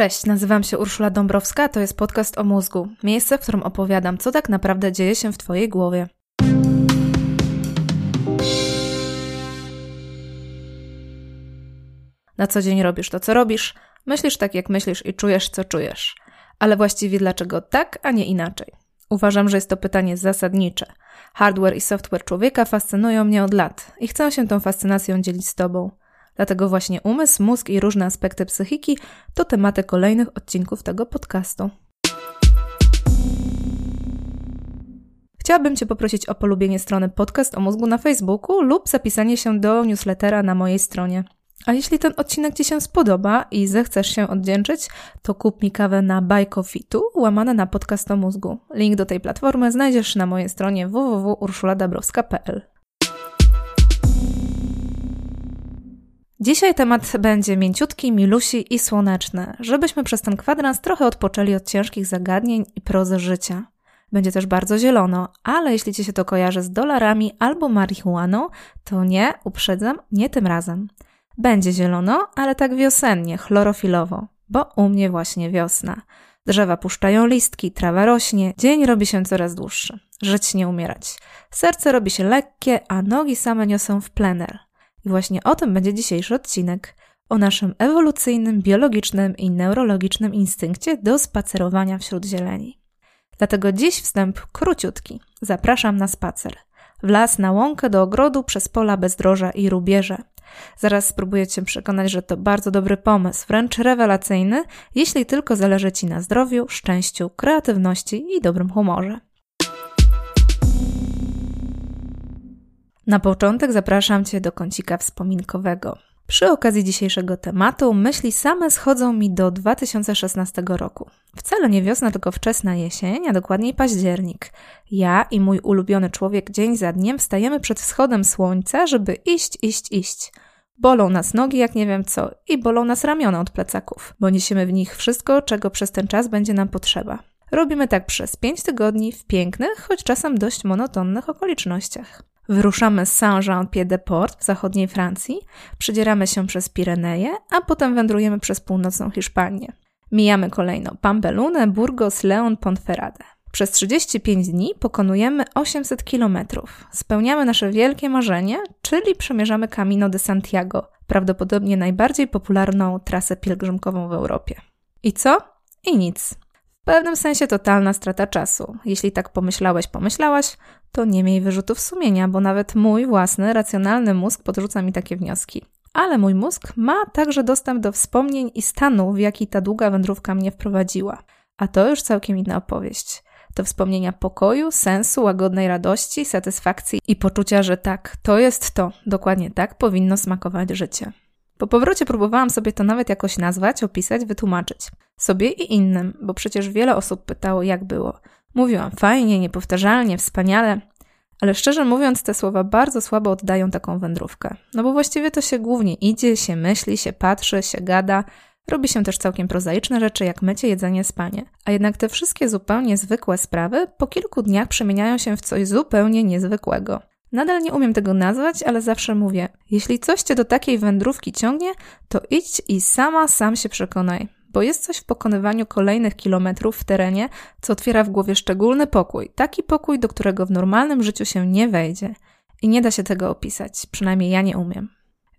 Cześć, nazywam się Urszula Dąbrowska, to jest podcast o mózgu. Miejsce, w którym opowiadam, co tak naprawdę dzieje się w Twojej głowie. Na co dzień robisz to, co robisz, myślisz tak, jak myślisz i czujesz, co czujesz. Ale właściwie dlaczego tak, a nie inaczej? Uważam, że jest to pytanie zasadnicze. Hardware i software człowieka fascynują mnie od lat i chcę się tą fascynacją dzielić z Tobą. Dlatego właśnie umysł, mózg i różne aspekty psychiki to tematy kolejnych odcinków tego podcastu. Chciałabym Cię poprosić o polubienie strony Podcast o mózgu na Facebooku lub zapisanie się do newslettera na mojej stronie. A jeśli ten odcinek Ci się spodoba i zechcesz się oddzięczyć, to kup mi kawę na Bajkofitu, łamane na podcast o mózgu. Link do tej platformy znajdziesz na mojej stronie www.urszuladabrowska.pl. Dzisiaj temat będzie mięciutki, milusi i słoneczny, żebyśmy przez ten kwadrans trochę odpoczęli od ciężkich zagadnień i prozy życia. Będzie też bardzo zielono, ale jeśli Ci się to kojarzy z dolarami albo marihuaną, to nie, uprzedzam, nie tym razem. Będzie zielono, ale tak wiosennie, chlorofilowo, bo u mnie właśnie wiosna. Drzewa puszczają listki, trawa rośnie, dzień robi się coraz dłuższy. Żyć nie umierać. Serce robi się lekkie, a nogi same niosą w plener. I właśnie o tym będzie dzisiejszy odcinek. O naszym ewolucyjnym, biologicznym i neurologicznym instynkcie do spacerowania wśród zieleni. Dlatego dziś wstęp króciutki. Zapraszam na spacer. W las, na łąkę, do ogrodu, przez pola bezdroża i rubieże. Zaraz spróbuję Cię przekonać, że to bardzo dobry pomysł, wręcz rewelacyjny, jeśli tylko zależy Ci na zdrowiu, szczęściu, kreatywności i dobrym humorze. Na początek zapraszam Cię do kącika wspominkowego. Przy okazji dzisiejszego tematu myśli same schodzą mi do 2016 roku. Wcale nie wiosna, tylko wczesna jesień, a dokładniej październik. Ja i mój ulubiony człowiek dzień za dniem wstajemy przed wschodem słońca, żeby iść, iść, iść. Bolą nas nogi, jak nie wiem co, i bolą nas ramiona od plecaków, bo niesiemy w nich wszystko, czego przez ten czas będzie nam potrzeba. Robimy tak przez pięć tygodni w pięknych, choć czasem dość monotonnych okolicznościach. Wyruszamy z Saint-Jean-Pied-de-Port w zachodniej Francji, przedzieramy się przez Pireneje, a potem wędrujemy przez północną Hiszpanię. Mijamy kolejno Pampelunę, Burgos, Leon, Ponferrada. Przez 35 dni pokonujemy 800 kilometrów. Spełniamy nasze wielkie marzenie, czyli przemierzamy Camino de Santiago, prawdopodobnie najbardziej popularną trasę pielgrzymkową w Europie. I co? I nic. W pewnym sensie totalna strata czasu. Jeśli tak pomyślałeś, pomyślałaś, to nie miej wyrzutów sumienia, bo nawet mój własny, racjonalny mózg podrzuca mi takie wnioski. Ale mój mózg ma także dostęp do wspomnień i stanu, w jaki ta długa wędrówka mnie wprowadziła. A to już całkiem inna opowieść. To wspomnienia pokoju, sensu, łagodnej radości, satysfakcji i poczucia, że tak, to jest to, dokładnie tak powinno smakować życie. Po powrocie próbowałam sobie to nawet jakoś nazwać, opisać, wytłumaczyć. Sobie i innym, bo przecież wiele osób pytało, jak było. Mówiłam fajnie, niepowtarzalnie, wspaniale, ale szczerze mówiąc, te słowa bardzo słabo oddają taką wędrówkę. No bo właściwie to się głównie idzie, się myśli, się patrzy, się gada. Robi się też całkiem prozaiczne rzeczy, jak mycie, jedzenie, spanie. A jednak te wszystkie zupełnie zwykłe sprawy po kilku dniach przemieniają się w coś zupełnie niezwykłego. Nadal nie umiem tego nazwać, ale zawsze mówię: jeśli coś cię do takiej wędrówki ciągnie, to idź i sama, sam się przekonaj bo jest coś w pokonywaniu kolejnych kilometrów w terenie, co otwiera w głowie szczególny pokój, taki pokój, do którego w normalnym życiu się nie wejdzie. I nie da się tego opisać, przynajmniej ja nie umiem.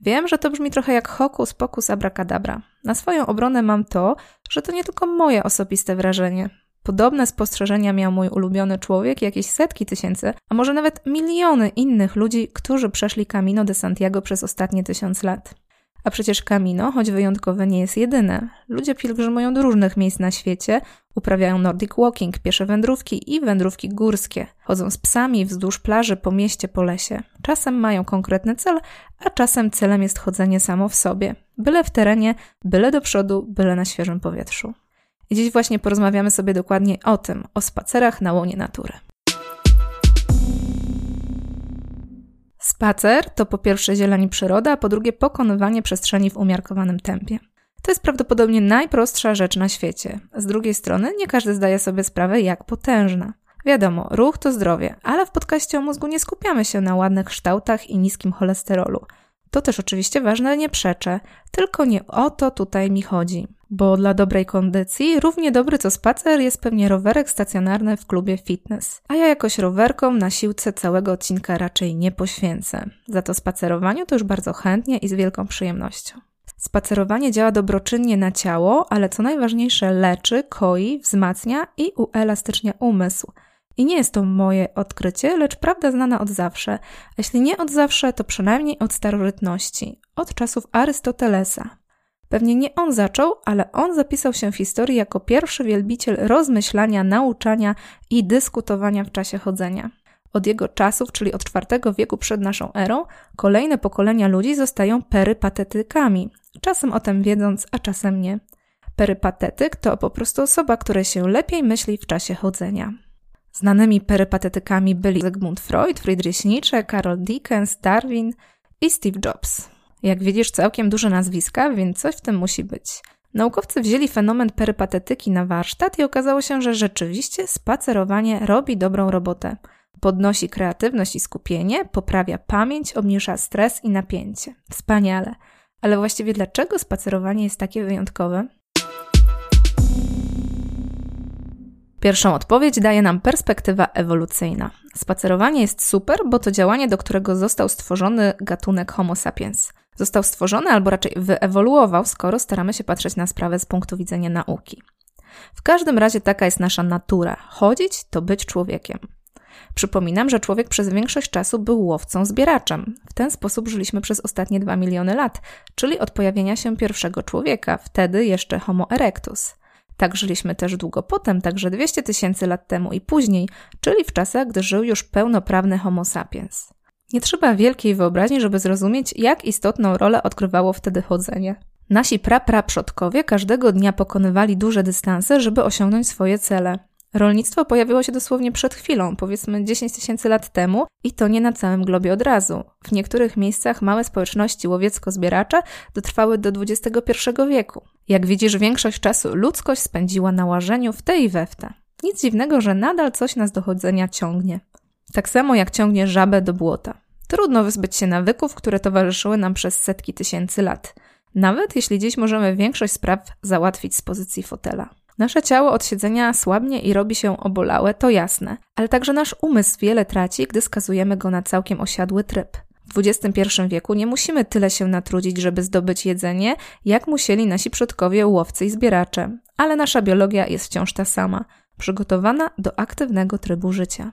Wiem, że to brzmi trochę jak hokus pokus abracadabra. Na swoją obronę mam to, że to nie tylko moje osobiste wrażenie. Podobne spostrzeżenia miał mój ulubiony człowiek, jakieś setki tysięcy, a może nawet miliony innych ludzi, którzy przeszli Camino de Santiago przez ostatnie tysiąc lat. A przecież Camino, choć wyjątkowe, nie jest jedyne. Ludzie pielgrzymują do różnych miejsc na świecie, uprawiają nordic walking, piesze wędrówki i wędrówki górskie. Chodzą z psami wzdłuż plaży, po mieście, po lesie. Czasem mają konkretny cel, a czasem celem jest chodzenie samo w sobie. Byle w terenie, byle do przodu, byle na świeżym powietrzu. I dziś właśnie porozmawiamy sobie dokładnie o tym, o spacerach na łonie natury. Spacer to po pierwsze zieleni przyroda, a po drugie pokonywanie przestrzeni w umiarkowanym tempie. To jest prawdopodobnie najprostsza rzecz na świecie. Z drugiej strony nie każdy zdaje sobie sprawę, jak potężna. Wiadomo, ruch to zdrowie, ale w podcaście o mózgu nie skupiamy się na ładnych kształtach i niskim cholesterolu. To też oczywiście ważne, nie przeczę, tylko nie o to tutaj mi chodzi. Bo dla dobrej kondycji równie dobry co spacer jest pewnie rowerek stacjonarny w klubie fitness. A ja jakoś rowerkom na siłce całego odcinka raczej nie poświęcę. Za to spacerowaniu to już bardzo chętnie i z wielką przyjemnością. Spacerowanie działa dobroczynnie na ciało, ale co najważniejsze leczy, koi, wzmacnia i uelastycznia umysł. I nie jest to moje odkrycie, lecz prawda znana od zawsze. A jeśli nie od zawsze, to przynajmniej od starożytności, od czasów Arystotelesa. Pewnie nie on zaczął, ale on zapisał się w historii jako pierwszy wielbiciel rozmyślania, nauczania i dyskutowania w czasie chodzenia. Od jego czasów, czyli od IV wieku przed naszą erą, kolejne pokolenia ludzi zostają perypatetykami, czasem o tym wiedząc, a czasem nie. Perypatetyk to po prostu osoba, która się lepiej myśli w czasie chodzenia. Znanymi perypatetykami byli Zygmunt Freud, Friedrich Nietzsche, Karol Dickens, Darwin i Steve Jobs. Jak widzisz, całkiem duże nazwiska, więc coś w tym musi być. Naukowcy wzięli fenomen perypatetyki na warsztat i okazało się, że rzeczywiście spacerowanie robi dobrą robotę. Podnosi kreatywność i skupienie, poprawia pamięć, obniża stres i napięcie. Wspaniale. Ale właściwie dlaczego spacerowanie jest takie wyjątkowe? Pierwszą odpowiedź daje nam perspektywa ewolucyjna. Spacerowanie jest super, bo to działanie, do którego został stworzony gatunek Homo sapiens. Został stworzony albo raczej wyewoluował, skoro staramy się patrzeć na sprawę z punktu widzenia nauki. W każdym razie taka jest nasza natura. Chodzić to być człowiekiem. Przypominam, że człowiek przez większość czasu był łowcą zbieraczem. W ten sposób żyliśmy przez ostatnie 2 miliony lat, czyli od pojawienia się pierwszego człowieka, wtedy jeszcze Homo erectus. Tak żyliśmy też długo potem, także 200 tysięcy lat temu i później, czyli w czasach, gdy żył już pełnoprawny Homo sapiens. Nie trzeba wielkiej wyobraźni, żeby zrozumieć, jak istotną rolę odgrywało wtedy chodzenie. Nasi prapraprzodkowie każdego dnia pokonywali duże dystanse, żeby osiągnąć swoje cele. Rolnictwo pojawiło się dosłownie przed chwilą, powiedzmy 10 tysięcy lat temu, i to nie na całym globie od razu. W niektórych miejscach małe społeczności łowiecko-zbieracze dotrwały do XXI wieku. Jak widzisz, większość czasu ludzkość spędziła na łażeniu w te i we w te. Nic dziwnego, że nadal coś nas do chodzenia ciągnie. Tak samo jak ciągnie żabę do błota. Trudno wyzbyć się nawyków, które towarzyszyły nam przez setki tysięcy lat. Nawet jeśli dziś możemy większość spraw załatwić z pozycji fotela. Nasze ciało od siedzenia słabnie i robi się obolałe, to jasne, ale także nasz umysł wiele traci, gdy skazujemy go na całkiem osiadły tryb. W XXI wieku nie musimy tyle się natrudzić, żeby zdobyć jedzenie, jak musieli nasi przodkowie łowcy i zbieracze, ale nasza biologia jest wciąż ta sama, przygotowana do aktywnego trybu życia.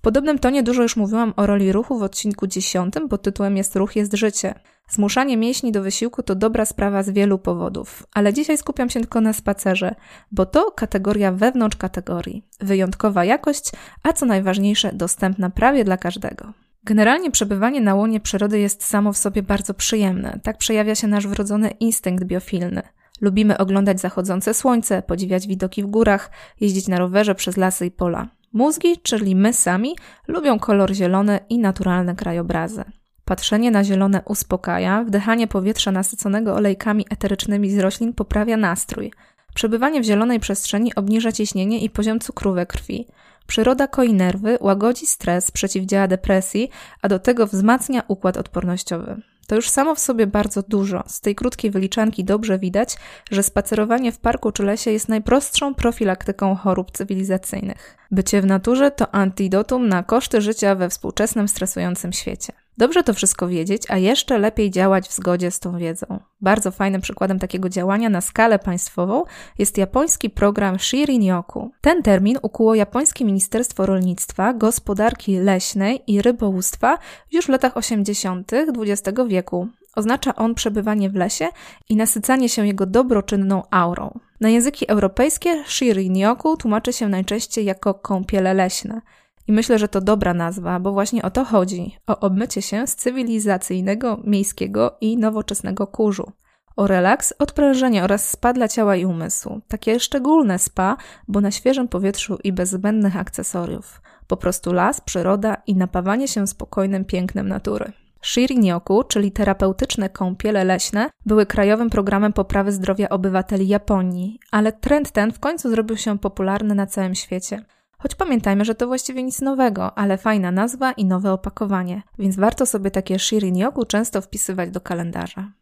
W podobnym tonie dużo już mówiłam o roli ruchu w odcinku 10 pod tytułem Jest ruch, jest życie. Zmuszanie mięśni do wysiłku to dobra sprawa z wielu powodów, ale dzisiaj skupiam się tylko na spacerze, bo to kategoria wewnątrz kategorii, wyjątkowa jakość, a co najważniejsze, dostępna prawie dla każdego. Generalnie przebywanie na łonie przyrody jest samo w sobie bardzo przyjemne. Tak przejawia się nasz wrodzony instynkt biofilny. Lubimy oglądać zachodzące słońce, podziwiać widoki w górach, jeździć na rowerze przez lasy i pola. Mózgi, czyli my sami, lubią kolor zielony i naturalne krajobrazy. Patrzenie na zielone uspokaja, wdychanie powietrza nasyconego olejkami eterycznymi z roślin poprawia nastrój. Przebywanie w zielonej przestrzeni obniża ciśnienie i poziom cukru we krwi. Przyroda koi nerwy, łagodzi stres, przeciwdziała depresji, a do tego wzmacnia układ odpornościowy. To już samo w sobie bardzo dużo. Z tej krótkiej wyliczanki dobrze widać, że spacerowanie w parku czy lesie jest najprostszą profilaktyką chorób cywilizacyjnych. Bycie w naturze to antidotum na koszty życia we współczesnym stresującym świecie. Dobrze to wszystko wiedzieć, a jeszcze lepiej działać w zgodzie z tą wiedzą. Bardzo fajnym przykładem takiego działania na skalę państwową jest japoński program Shirin-yoku. Ten termin ukuło japońskie Ministerstwo Rolnictwa, Gospodarki Leśnej i Rybołówstwa już w latach 80. XX wieku. Oznacza on przebywanie w lesie i nasycanie się jego dobroczynną aurą. Na języki europejskie Shirin-yoku tłumaczy się najczęściej jako kąpiele leśne – i myślę, że to dobra nazwa, bo właśnie o to chodzi o obmycie się z cywilizacyjnego, miejskiego i nowoczesnego kurzu. O relaks, odprężenie oraz spa dla ciała i umysłu. Takie szczególne spa, bo na świeżym powietrzu i bez zbędnych akcesoriów. Po prostu las, przyroda i napawanie się spokojnym pięknem natury. Shirin-yoku, czyli terapeutyczne kąpiele leśne, były krajowym programem poprawy zdrowia obywateli Japonii, ale trend ten w końcu zrobił się popularny na całym świecie. Choć pamiętajmy, że to właściwie nic nowego, ale fajna nazwa i nowe opakowanie, więc warto sobie takie Shirin Yogu często wpisywać do kalendarza.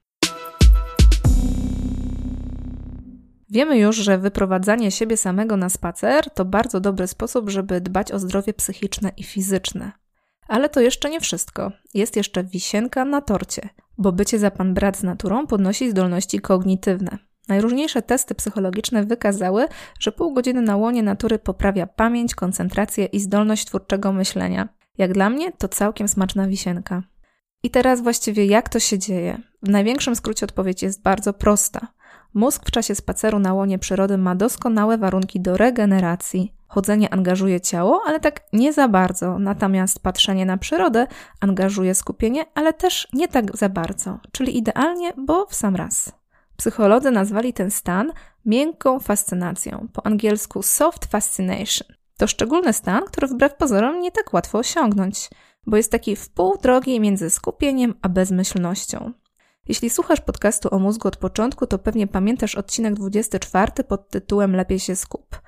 Wiemy już, że wyprowadzanie siebie samego na spacer to bardzo dobry sposób, żeby dbać o zdrowie psychiczne i fizyczne. Ale to jeszcze nie wszystko. Jest jeszcze wisienka na torcie, bo bycie za pan brat z naturą podnosi zdolności kognitywne. Najróżniejsze testy psychologiczne wykazały, że pół godziny na łonie natury poprawia pamięć, koncentrację i zdolność twórczego myślenia. Jak dla mnie to całkiem smaczna wisienka. I teraz właściwie jak to się dzieje? W największym skrócie odpowiedź jest bardzo prosta. Mózg w czasie spaceru na łonie przyrody ma doskonałe warunki do regeneracji. Chodzenie angażuje ciało, ale tak nie za bardzo, natomiast patrzenie na przyrodę angażuje skupienie, ale też nie tak za bardzo, czyli idealnie, bo w sam raz. Psycholodzy nazwali ten stan miękką fascynacją, po angielsku soft fascination. To szczególny stan, który wbrew pozorom nie tak łatwo osiągnąć, bo jest taki w pół drogi między skupieniem a bezmyślnością. Jeśli słuchasz podcastu o mózgu od początku, to pewnie pamiętasz odcinek 24 pod tytułem Lepiej się skup.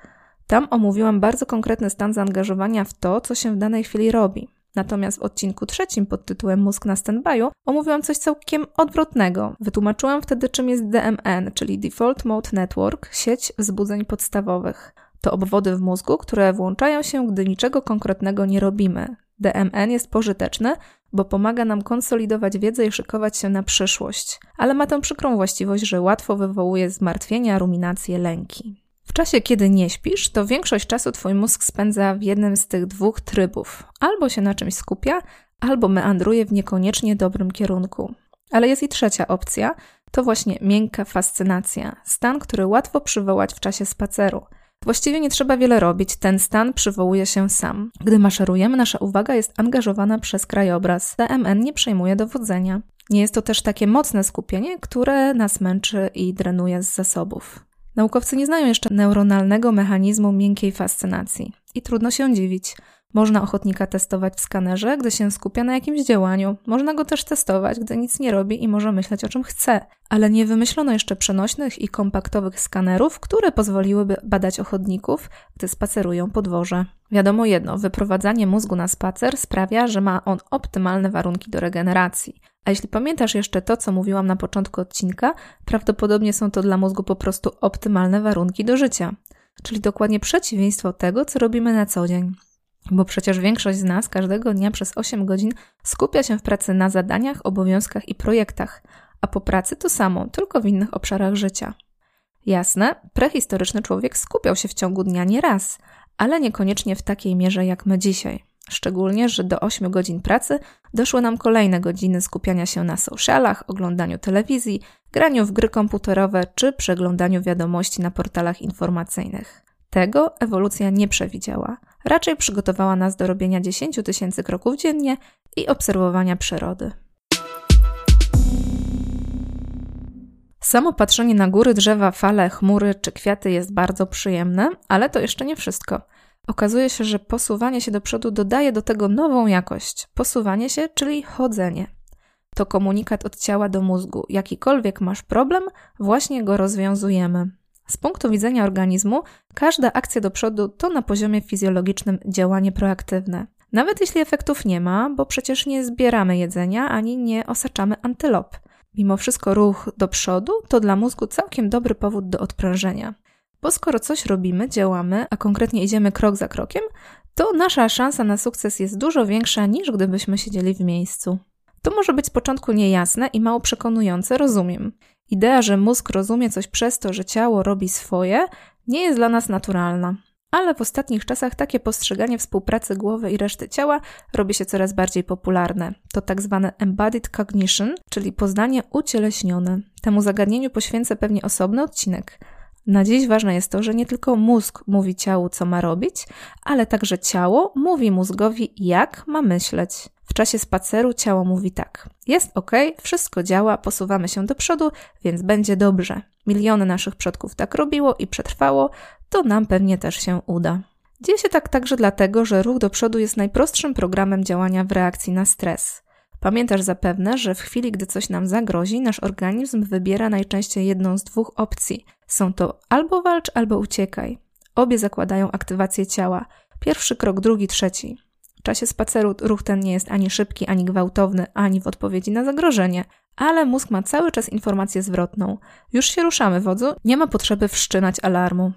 Tam omówiłam bardzo konkretny stan zaangażowania w to, co się w danej chwili robi. Natomiast w odcinku trzecim pod tytułem Mózg na standby'u omówiłam coś całkiem odwrotnego. Wytłumaczyłam wtedy, czym jest DMN, czyli Default Mode Network, sieć wzbudzeń podstawowych. To obwody w mózgu, które włączają się, gdy niczego konkretnego nie robimy. DMN jest pożyteczny, bo pomaga nam konsolidować wiedzę i szykować się na przyszłość, ale ma tę przykrą właściwość, że łatwo wywołuje zmartwienia, ruminacje, lęki. W czasie, kiedy nie śpisz, to większość czasu Twój mózg spędza w jednym z tych dwóch trybów. Albo się na czymś skupia, albo meandruje w niekoniecznie dobrym kierunku. Ale jest i trzecia opcja, to właśnie miękka fascynacja, stan, który łatwo przywołać w czasie spaceru – Właściwie nie trzeba wiele robić, ten stan przywołuje się sam. Gdy maszerujemy, nasza uwaga jest angażowana przez krajobraz. TMN nie przejmuje dowodzenia. Nie jest to też takie mocne skupienie, które nas męczy i drenuje z zasobów. Naukowcy nie znają jeszcze neuronalnego mechanizmu miękkiej fascynacji i trudno się dziwić. Można ochotnika testować w skanerze, gdy się skupia na jakimś działaniu. Można go też testować, gdy nic nie robi i może myśleć o czym chce. Ale nie wymyślono jeszcze przenośnych i kompaktowych skanerów, które pozwoliłyby badać ochotników, gdy spacerują po dworze. Wiadomo jedno, wyprowadzanie mózgu na spacer sprawia, że ma on optymalne warunki do regeneracji. A jeśli pamiętasz jeszcze to, co mówiłam na początku odcinka, prawdopodobnie są to dla mózgu po prostu optymalne warunki do życia. Czyli dokładnie przeciwieństwo tego, co robimy na co dzień. Bo przecież większość z nas każdego dnia przez 8 godzin skupia się w pracy na zadaniach, obowiązkach i projektach, a po pracy to samo, tylko w innych obszarach życia. Jasne, prehistoryczny człowiek skupiał się w ciągu dnia nie raz, ale niekoniecznie w takiej mierze jak my dzisiaj. Szczególnie, że do 8 godzin pracy doszły nam kolejne godziny skupiania się na socialach, oglądaniu telewizji, graniu w gry komputerowe czy przeglądaniu wiadomości na portalach informacyjnych. Tego ewolucja nie przewidziała. Raczej przygotowała nas do robienia 10 tysięcy kroków dziennie i obserwowania przyrody. Samo patrzenie na góry, drzewa, fale, chmury czy kwiaty jest bardzo przyjemne, ale to jeszcze nie wszystko. Okazuje się, że posuwanie się do przodu dodaje do tego nową jakość. Posuwanie się, czyli chodzenie. To komunikat od ciała do mózgu. Jakikolwiek masz problem, właśnie go rozwiązujemy. Z punktu widzenia organizmu, każda akcja do przodu to na poziomie fizjologicznym działanie proaktywne. Nawet jeśli efektów nie ma, bo przecież nie zbieramy jedzenia ani nie osaczamy antylop. Mimo wszystko ruch do przodu to dla mózgu całkiem dobry powód do odprężenia. Bo skoro coś robimy, działamy, a konkretnie idziemy krok za krokiem, to nasza szansa na sukces jest dużo większa niż gdybyśmy siedzieli w miejscu. To może być z początku niejasne i mało przekonujące, rozumiem. Idea, że mózg rozumie coś przez to, że ciało robi swoje, nie jest dla nas naturalna. Ale w ostatnich czasach takie postrzeganie współpracy głowy i reszty ciała robi się coraz bardziej popularne. To tak zwane embodied cognition, czyli poznanie ucieleśnione. Temu zagadnieniu poświęcę pewnie osobny odcinek. Na dziś ważne jest to, że nie tylko mózg mówi ciału, co ma robić, ale także ciało mówi mózgowi, jak ma myśleć. W czasie spaceru ciało mówi tak: Jest ok, wszystko działa, posuwamy się do przodu, więc będzie dobrze. Miliony naszych przodków tak robiło i przetrwało, to nam pewnie też się uda. Dzieje się tak także dlatego, że ruch do przodu jest najprostszym programem działania w reakcji na stres. Pamiętasz zapewne, że w chwili, gdy coś nam zagrozi, nasz organizm wybiera najczęściej jedną z dwóch opcji. Są to albo walcz, albo uciekaj. Obie zakładają aktywację ciała. Pierwszy krok, drugi, trzeci. W czasie spaceru ruch ten nie jest ani szybki, ani gwałtowny, ani w odpowiedzi na zagrożenie, ale mózg ma cały czas informację zwrotną. Już się ruszamy, wodzu, nie ma potrzeby wszczynać alarmu.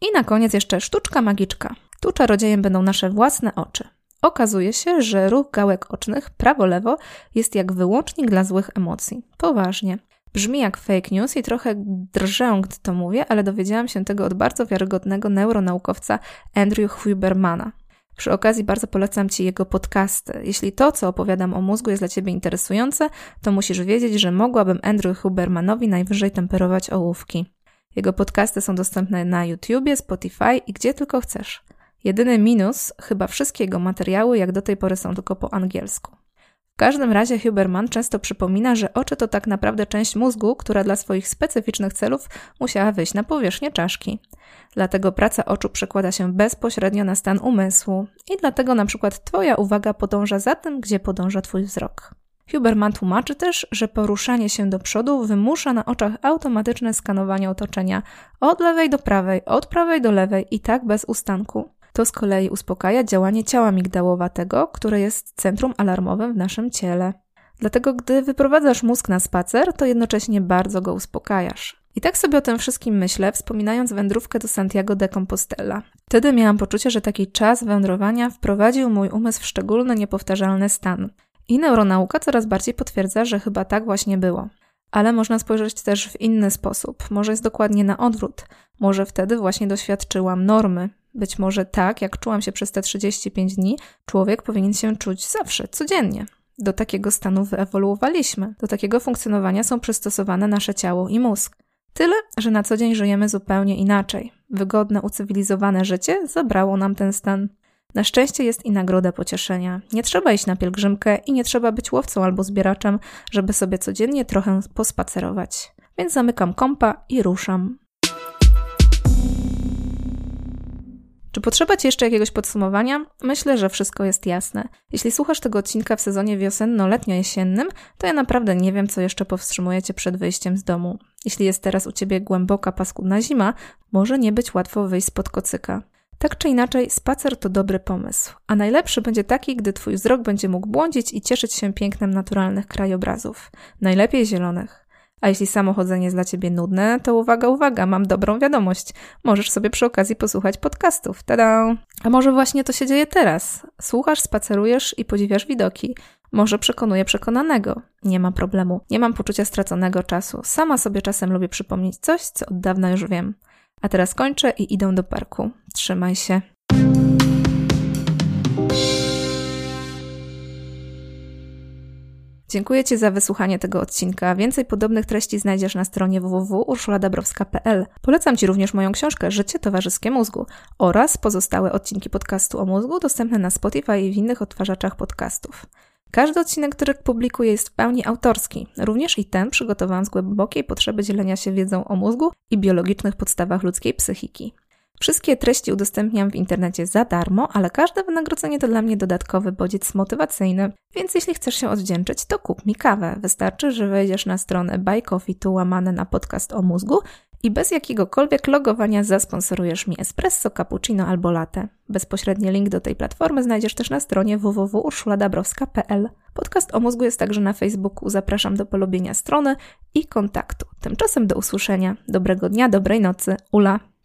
I na koniec jeszcze sztuczka magiczka. Tu czarodziejem będą nasze własne oczy. Okazuje się, że ruch gałek ocznych prawo-lewo jest jak wyłącznik dla złych emocji. Poważnie. Brzmi jak fake news i trochę drżę, gdy to mówię, ale dowiedziałam się tego od bardzo wiarygodnego neuronaukowca Andrew Hubermana. Przy okazji bardzo polecam Ci jego podcasty. Jeśli to, co opowiadam o mózgu jest dla Ciebie interesujące, to musisz wiedzieć, że mogłabym Andrew Hubermanowi najwyżej temperować ołówki. Jego podcasty są dostępne na YouTubie, Spotify i gdzie tylko chcesz. Jedyny minus, chyba wszystkie jego materiały jak do tej pory są tylko po angielsku. W każdym razie Huberman często przypomina, że oczy to tak naprawdę część mózgu, która dla swoich specyficznych celów musiała wyjść na powierzchnię czaszki. Dlatego praca oczu przekłada się bezpośrednio na stan umysłu i dlatego na przykład Twoja uwaga podąża za tym, gdzie podąża Twój wzrok. Huberman tłumaczy też, że poruszanie się do przodu wymusza na oczach automatyczne skanowanie otoczenia od lewej do prawej, od prawej do lewej i tak bez ustanku. To z kolei uspokaja działanie ciała migdałowatego, które jest centrum alarmowym w naszym ciele. Dlatego, gdy wyprowadzasz mózg na spacer, to jednocześnie bardzo go uspokajasz. I tak sobie o tym wszystkim myślę, wspominając wędrówkę do Santiago de Compostela. Wtedy miałam poczucie, że taki czas wędrowania wprowadził mój umysł w szczególny, niepowtarzalny stan. I neuronauka coraz bardziej potwierdza, że chyba tak właśnie było. Ale można spojrzeć też w inny sposób. Może jest dokładnie na odwrót. Może wtedy właśnie doświadczyłam normy, być może tak, jak czułam się przez te 35 dni, człowiek powinien się czuć zawsze, codziennie. Do takiego stanu wyewoluowaliśmy, do takiego funkcjonowania są przystosowane nasze ciało i mózg. Tyle, że na co dzień żyjemy zupełnie inaczej. Wygodne, ucywilizowane życie zabrało nam ten stan. Na szczęście jest i nagroda pocieszenia. Nie trzeba iść na pielgrzymkę i nie trzeba być łowcą albo zbieraczem, żeby sobie codziennie trochę pospacerować. Więc zamykam kompa i ruszam. Czy potrzeba Ci jeszcze jakiegoś podsumowania? Myślę, że wszystko jest jasne. Jeśli słuchasz tego odcinka w sezonie wiosenno-letnio-jesiennym, to ja naprawdę nie wiem, co jeszcze powstrzymuje Cię przed wyjściem z domu. Jeśli jest teraz u Ciebie głęboka paskudna zima, może nie być łatwo wyjść spod kocyka. Tak czy inaczej, spacer to dobry pomysł, a najlepszy będzie taki, gdy Twój wzrok będzie mógł błądzić i cieszyć się pięknem naturalnych krajobrazów, najlepiej zielonych. A jeśli samochodzenie jest dla ciebie nudne, to uwaga, uwaga, mam dobrą wiadomość. Możesz sobie przy okazji posłuchać podcastów. Tada! A może właśnie to się dzieje teraz? Słuchasz, spacerujesz i podziwiasz widoki. Może przekonuje przekonanego. Nie ma problemu. Nie mam poczucia straconego czasu. Sama sobie czasem lubię przypomnieć coś, co od dawna już wiem. A teraz kończę i idę do parku. Trzymaj się. Dziękuję Ci za wysłuchanie tego odcinka. Więcej podobnych treści znajdziesz na stronie www.urszuladabrowska.pl. Polecam Ci również moją książkę Życie towarzyskie mózgu oraz pozostałe odcinki podcastu o mózgu dostępne na Spotify i w innych odtwarzaczach podcastów. Każdy odcinek, który publikuję, jest w pełni autorski. Również i ten przygotowałam z głębokiej potrzeby dzielenia się wiedzą o mózgu i biologicznych podstawach ludzkiej psychiki. Wszystkie treści udostępniam w internecie za darmo, ale każde wynagrodzenie to dla mnie dodatkowy bodziec motywacyjny, więc jeśli chcesz się odwdzięczyć, to kup mi kawę. Wystarczy, że wejdziesz na stronę Buy Coffee tu łamane na podcast o mózgu i bez jakiegokolwiek logowania zasponsorujesz mi espresso, cappuccino albo latte. Bezpośredni link do tej platformy znajdziesz też na stronie www.urszuladabrowska.pl. Podcast o mózgu jest także na Facebooku. Zapraszam do polubienia strony i kontaktu. Tymczasem do usłyszenia. Dobrego dnia, dobrej nocy. Ula.